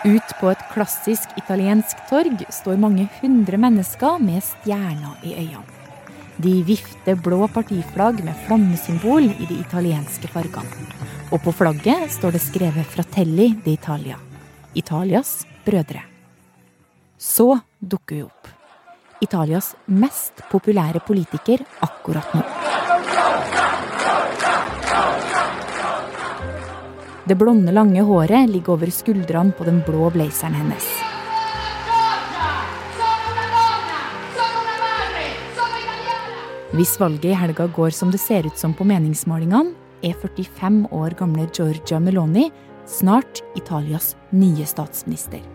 Ut på et klassisk italiensk torg står mange hundre mennesker med stjerner i øynene. De vifter blå partiflagg med flammesymbol i de italienske fargene. Og på flagget står det skrevet 'Fratelli d'Italia'. Italias brødre. Så dukker vi opp. Italias mest populære politiker akkurat nå. Det blonde, lange håret ligger over skuldrene på den blå blazeren hennes. Hvis valget i helga går som det ser ut som på meningsmålingene, er 45 år gamle Giorgia Meloni snart Italias nye statsminister.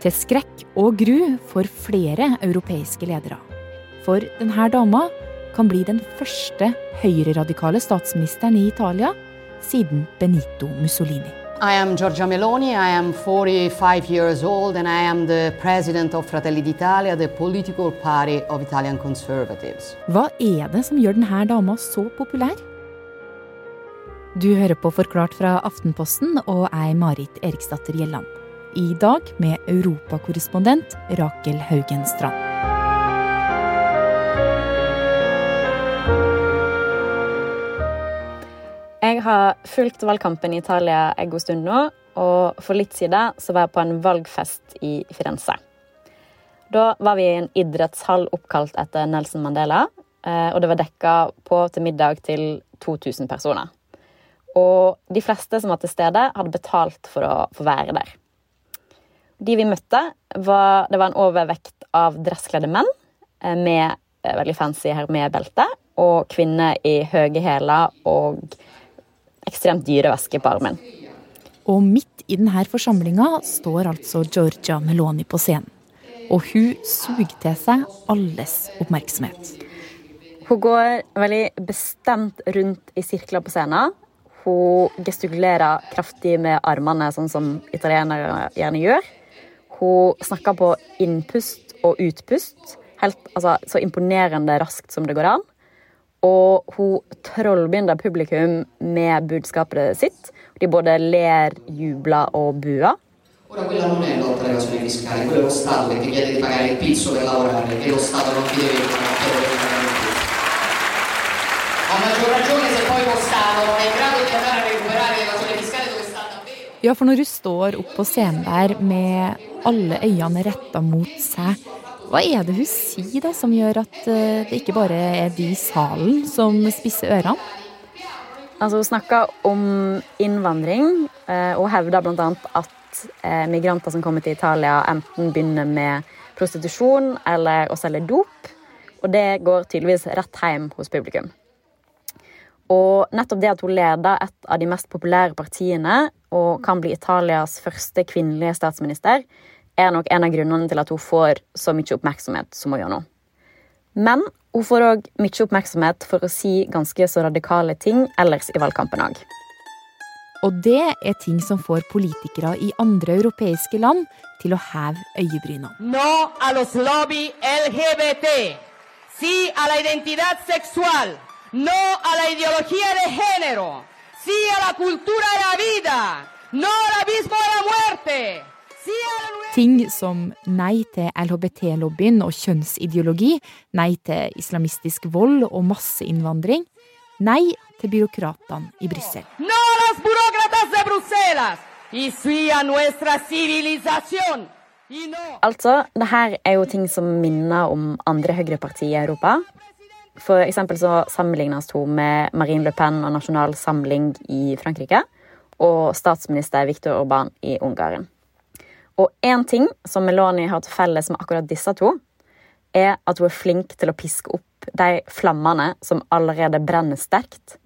Til skrekk og gru for flere europeiske ledere. For denne dama kan bli den første høyreradikale statsministeren i Italia siden Benito Mussolini. I am Giorgia Meloni, I am 45 years old and I am the president of Fratelli d'Italia, the political party of Italian conservatives. Hva er det som gjør denne dama så populær? Du hører på Forklart fra Aftenposten og er Marit Eriksdatter Gjelland. I dag med europakorrespondent Rakel Haugen Strand. Har fulgt valgkampen i Italia en god stund nå, og for litt siden så var jeg på en valgfest i Firenze. Da var vi i en idrettshall oppkalt etter Nelson Mandela, eh, og det var dekka på til middag til 2000 personer. Og de fleste som var til stede, hadde betalt for å få være der. De vi møtte, var, det var en overvekt av dresskledde menn eh, med eh, veldig fancy hermé-belte, og kvinner i høye hæler og ekstremt dyre væske på armen. Og midt i denne forsamlinga står altså Georgia Meloni på scenen. Og hun suger til seg alles oppmerksomhet. Hun går veldig bestemt rundt i sirkler på scenen. Hun gestikulerer kraftig med armene, sånn som italienere gjerne gjør. Hun snakker på innpust og utpust, helt, altså, så imponerende raskt som det går an. Og hun trollbinder publikum med budskapet sitt. De både ler, jubler og buer. Ora quella non è lotta all'evasione fiscale, quello è lo Stato che chiede di pagare il pizzo per lavorare, che lo Stato non ti deve pagare il pizzo. A maggior ragione se poi lo Stato non è in grado di andare a recuperare l'evasione fiscale dove sta davvero. Ja, for når hun står opp på scenen der med alle øynene retta mot seg, hva er det hun sier da som gjør at eh, det ikke bare er de i salen som spisser ørene? Altså, hun snakker om innvandring, eh, og hevder bl.a. at eh, migranter som kommer til Italia, enten begynner med prostitusjon eller å selge dop. Og det går tydeligvis rett hjem hos publikum. Og nettopp det at hun leder et av de mest populære partiene og kan bli Italias første kvinnelige statsminister, er nok en av grunnene til at hun får så mye oppmerksomhet som hun gjør nå. Men hun får òg mye oppmerksomhet for å si ganske så radikale ting ellers i valgkampen òg. Og det er ting som får politikere i andre europeiske land til å heve øyebryna. No a los lobby LGBT. Si a la identidad sexual. No a la ideología de género. Si a la cultura de la vida. No al abismo de la muerte. Ting som nei til LHBT-lobbyen og kjønnsideologi, nei til islamistisk vold og masseinnvandring, nei til byråkratene i Brussel. No las burócratas de Bruselas! Y sí a nuestra civilización! No. Altså, det her er jo ting som minner om andre høyrepartier i Europa. For eksempel så sammenlignes hun med Marine Le Pen og Nasjonal Samling i Frankrike og statsminister Viktor Orban i Ungarn. Og én ting som Meloni har til felles med akkurat disse to, er at hun er flink til å piske opp de flammene som allerede brenner sterkt,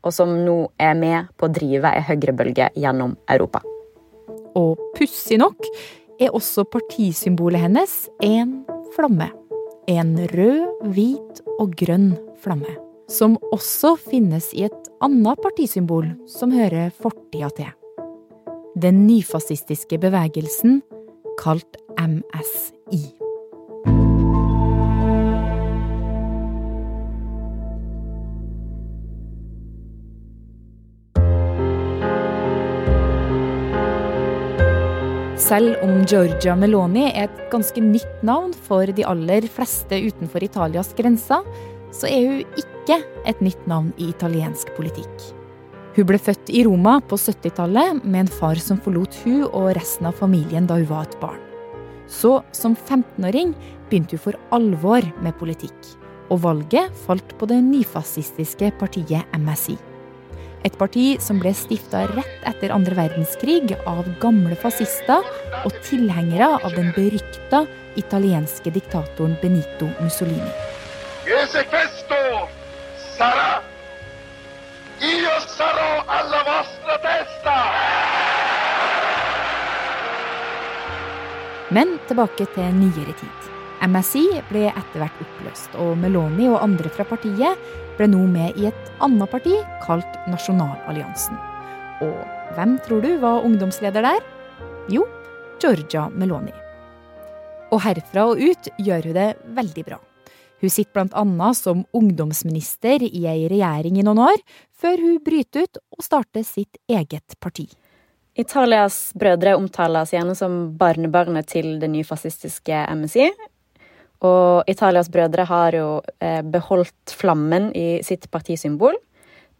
og som nå er med på å drive ei høyrebølge gjennom Europa. Og pussig nok er også partisymbolet hennes en flamme. En rød, hvit og grønn flamme. Som også finnes i et annet partisymbol som hører fortida til den nyfascistiske bevegelsen kalt MSI. Selv om Georgia Meloni er et ganske nytt navn for de aller fleste utenfor Italias grenser, så er hun ikke et nytt navn i italiensk politikk. Hun ble født i Roma på 70-tallet med en far som forlot hun og resten av familien da hun var et barn. Så som 15-åring begynte hun for alvor med politikk, og valget falt på det nyfascistiske partiet MSI. Et parti som ble stifta rett etter andre verdenskrig av gamle fascister og tilhengere av den berykta italienske diktatoren Benito Mussolini. Ese questo sarà alla vostra testa! Men tilbake til nyere tid. MSI ble etter hvert oppløst, og Meloni og andre fra partiet ble nå med i et annet parti kalt Nasjonalalliansen. Og hvem tror du var ungdomsleder der? Jo, Georgia Meloni. Og herfra og ut gjør hun det veldig bra. Hun sitter blant annet som ungdomsminister i ei regjering i noen år, før hun bryter ut og starter sitt eget parti. Italias brødre omtales gjerne som barnebarnet til det nyfascistiske MSI. Og Italias brødre har jo eh, beholdt flammen i sitt partisymbol,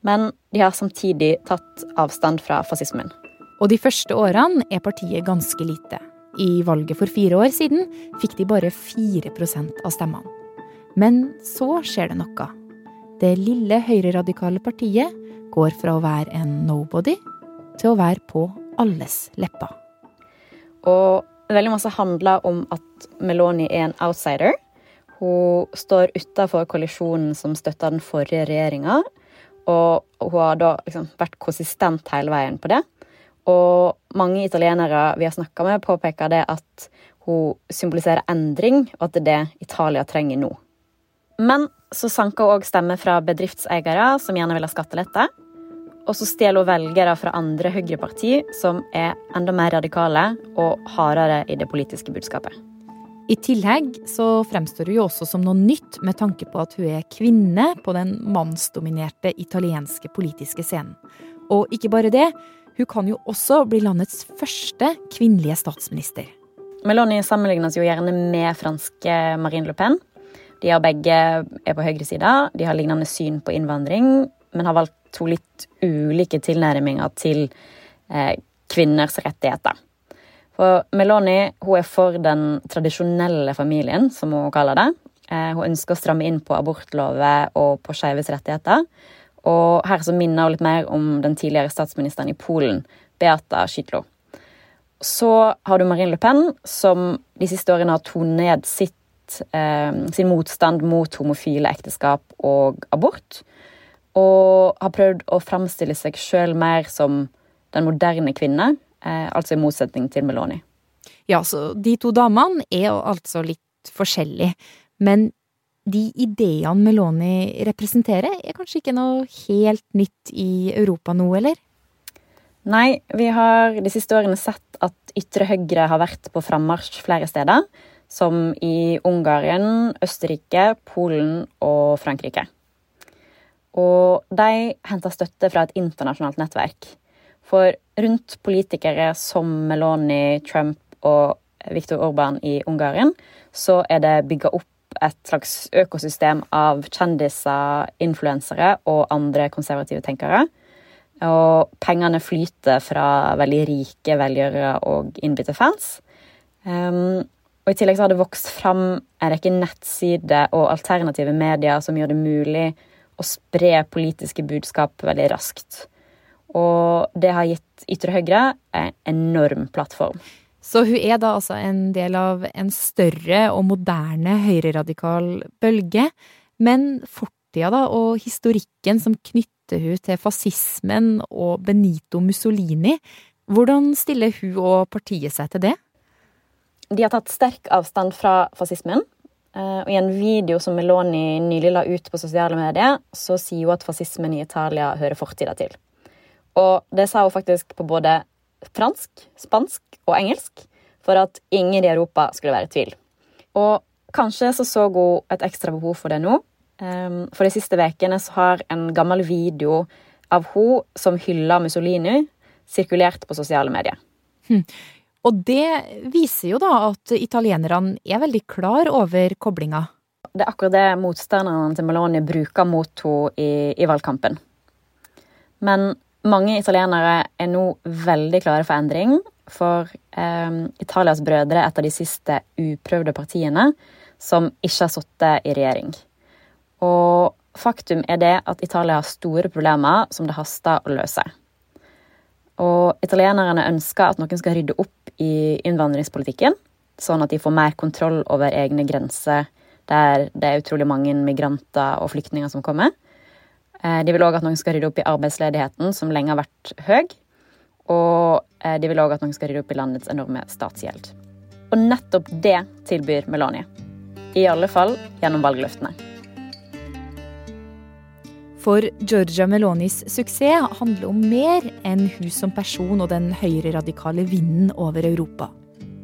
men de har samtidig tatt avstand fra fascismen. Og de første årene er partiet ganske lite. I valget for fire år siden fikk de bare 4% av stemmene. Men så skjer det noe. Det lille høyreradikale partiet går fra å være en nobody til å være på alles lepper. Og veldig masse handler om at Meloni er en outsider. Hun står utafor koalisjonen som støtta den forrige regjeringa. Og hun har da liksom vært konsistent hele veien på det. Og mange italienere vi har snakka med, påpeker det at hun symboliserer endring, og at det er det Italia trenger nå. Men så sanker hun òg stemmer fra bedriftseiere som gjerne vil ha skattelette. Og så stjeler hun velgere fra andre høyreparti som er enda mer radikale og hardere i det politiske budskapet. I tillegg så fremstår hun jo også som noe nytt med tanke på at hun er kvinne på den mannsdominerte italienske politiske scenen. Og ikke bare det, hun kan jo også bli landets første kvinnelige statsminister. Meloni sammenlignes jo gjerne med franske Marine Le Pen. De har begge er på høyresida. De har lignende syn på innvandring, men har valgt to litt ulike tilnærminger til eh, kvinners rettigheter. For Meloni hun er for den tradisjonelle familien, som hun kaller det. Eh, hun ønsker å stramme inn på abortlover og på skeives rettigheter. Og her så minner hun litt mer om den tidligere statsministeren i Polen, Beata Skytlo. Så har du Marine Le Pen, som de siste årene har tonet ned sitt eh, sin motstand mot homofile ekteskap og abort. Og har prøvd å framstille seg sjøl mer som den moderne kvinne, eh, altså i motsetning til Meloni. Ja, så de to damene er altså litt forskjellige, men de ideene Meloni representerer, er kanskje ikke noe helt nytt i Europa nå, eller? Nei, vi har de siste årene sett at ytre høyre har vært på frammarsj flere steder som i Ungarn, Østerrike, Polen og Frankrike. Og de henter støtte fra et internasjonalt nettverk. For rundt politikere som Meloni, Trump og Viktor Orban i Ungarn, så er det bygga opp et slags økosystem av kjendiser, influensere og andre konservative tenkere. Og pengene flyter fra veldig rike velgjørere og innbitte fans. Um, og I tillegg så har det vokst fram en rekke nettsider og alternative medier som gjør det mulig å spre politiske budskap veldig raskt. Og det har gitt ytre høyre en enorm plattform. Så hun er da altså en del av en større og moderne høyreradikal bølge. Men fortida da, og historikken som knytter hun til fascismen og Benito Mussolini, hvordan stiller hun og partiet seg til det? De har tatt sterk avstand fra fascismen. Eh, og I en video som Meloni nylig la ut på sosiale medier, så sier hun at fascismen i Italia hører fortida til. Og det sa hun faktisk på både fransk, spansk og engelsk, for at ingen i Europa skulle være i tvil. Og kanskje så så hun et ekstra behov for det nå. Ehm, for de siste ukene har en gammel video av hun som hyller Mussolini, sirkulert på sosiale medier. Hm. Og det viser jo da at italienerne er veldig klar over koblinga. Det er akkurat det motstanderne til Meloni bruker mot henne i, i valgkampen. Men mange italienere er nå veldig klare for endring, for eh, Italias brødre er et av de siste uprøvde partiene som ikke har sittet i regjering. Og faktum er det at Italia har store problemer som det haster å løse. Og italienerne ønsker at noen skal rydde opp i innvandringspolitikken, sånn at de får mer kontroll over egne grenser der det er utrolig mange migranter og flyktninger som kommer. Eh, de vil òg at noen skal rydde opp i arbeidsledigheten, som lenge har vært høy. Og eh, de vil òg at noen skal rydde opp i landets enorme statsgjeld. Og nettopp det tilbyr Melania. I alle fall gjennom valgløftene. For Georgia Melonis suksess handler om mer enn hun som person og den høyreradikale vinden over Europa.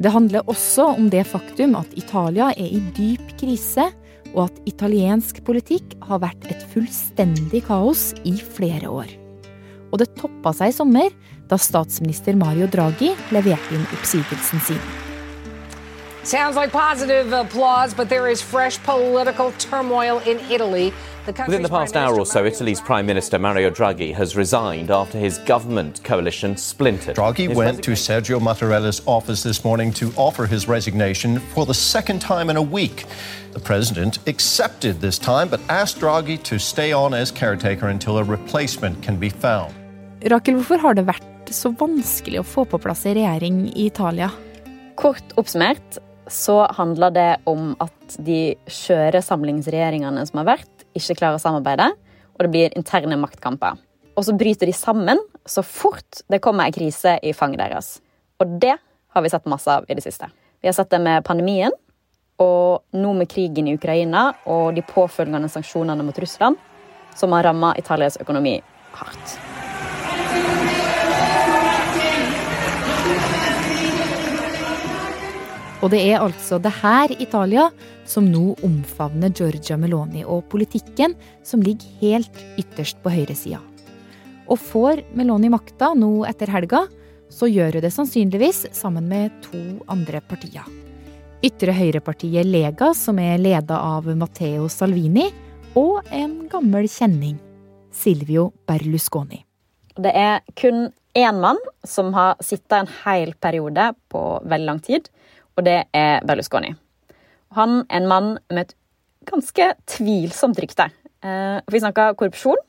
Det handler også om det faktum at Italia er i dyp krise, og at italiensk politikk har vært et fullstendig kaos i flere år. Og det toppa seg i sommer, da statsminister Mario Draghi leverte inn oppsigelsen sin. Sounds like positive applause, but there is fresh political turmoil in Italy. Within the past hour or so, Italy's Prime Minister Mario Draghi has resigned after his government coalition splintered. Draghi went to Sergio Mattarella's office this morning to offer his resignation for the second time in a week. The president accepted this time, but asked Draghi to stay on as caretaker until a replacement can be found. Rakel, hvorfor har det vært så vanskelig å få på plass en regjering i Italia? Kort oppsummert så handler det om at de skjøre samlingsregjeringene som har vært, ikke klarer å samarbeide, og det blir interne maktkamper. Og så bryter de sammen så fort det kommer ei krise i fanget deres. Og det har vi sett masse av i det siste. Vi har sett det med pandemien, og nå med krigen i Ukraina og de påfølgende sanksjonene mot Russland, som har ramma Italias økonomi hardt. Og det er altså det her Italia som nå omfavner Giorgia Meloni og politikken som ligger helt ytterst på høyresida. Og får Meloni makta nå etter helga, så gjør hun det sannsynligvis sammen med to andre partier. Ytre høyrepartiet Lega, som er leda av Matteo Salvini, og en gammel kjenning, Silvio Berlusconi. Det er kun én mann som har sittet en hel periode på veldig lang tid, og det er Berlusconi. Han er en mann med et ganske tvilsomt rykte. Eh, vi snakker korrupsjon,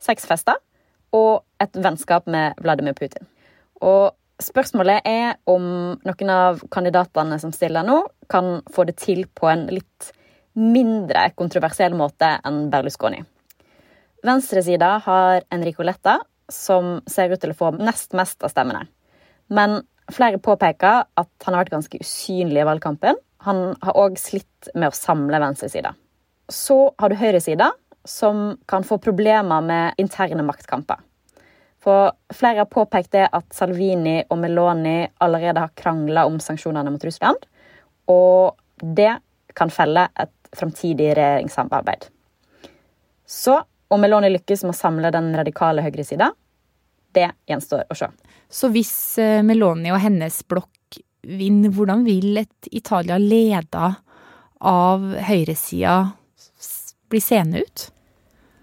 sexfester og et vennskap med Vladimir Putin. Og spørsmålet er om noen av kandidatene som stiller nå, kan få det til på en litt mindre kontroversiell måte enn Berlusconi. Venstresida har Enrico Letta, som ser ut til å få nest mest av stemmene. Men flere påpeker at han har vært ganske usynlig i valgkampen. Han har òg slitt med å samle venstresida. Så har du høyresida, som kan få problemer med interne maktkamper. For flere har påpekt det at Salvini og Meloni allerede har krangla om sanksjonene mot Russland. Og det kan felle et framtidig regjeringssamarbeid. Så om Meloni lykkes med å samle den radikale høyresida, det gjenstår å se. Så hvis eh, Meloni og hennes blokk vinner, hvordan vil et Italia leda av høyresida bli seende ut?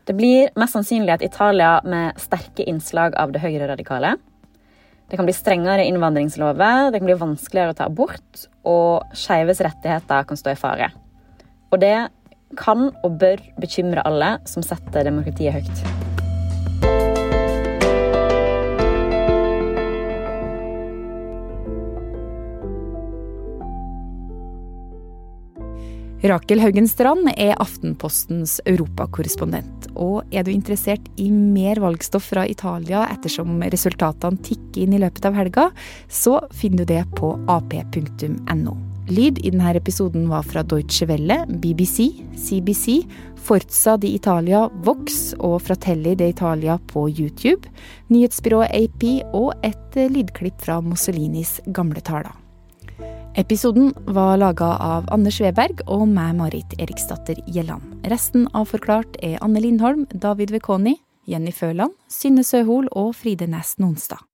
Det blir mest sannsynlig et Italia med sterke innslag av det høyreradikale. Det kan bli strengere innvandringslover, det kan bli vanskeligere å ta abort, og skeives rettigheter kan stå i fare. Og det kan og bør bekymre alle som setter demokratiet høyt. Rakel Haugen Strand er Aftenpostens europakorrespondent. Og er du interessert i mer valgstoff fra Italia ettersom resultatene tikker inn i løpet av helga, så finner du det på ap.no. Lyd i denne episoden var fra Deutsche Welle, BBC, CBC, Forza di Italia, Vox og Fratelli de Italia på YouTube, nyhetsbyrået AP og et lydklipp fra Mussolinis gamle taler. Episoden var laga av Anders Weberg og meg, Marit Eriksdatter Gjelland. Resten av Forklart er Anne Lindholm, David Vekoni, Jenny Føland, Synne Søhol og Fride Næss Nonstad.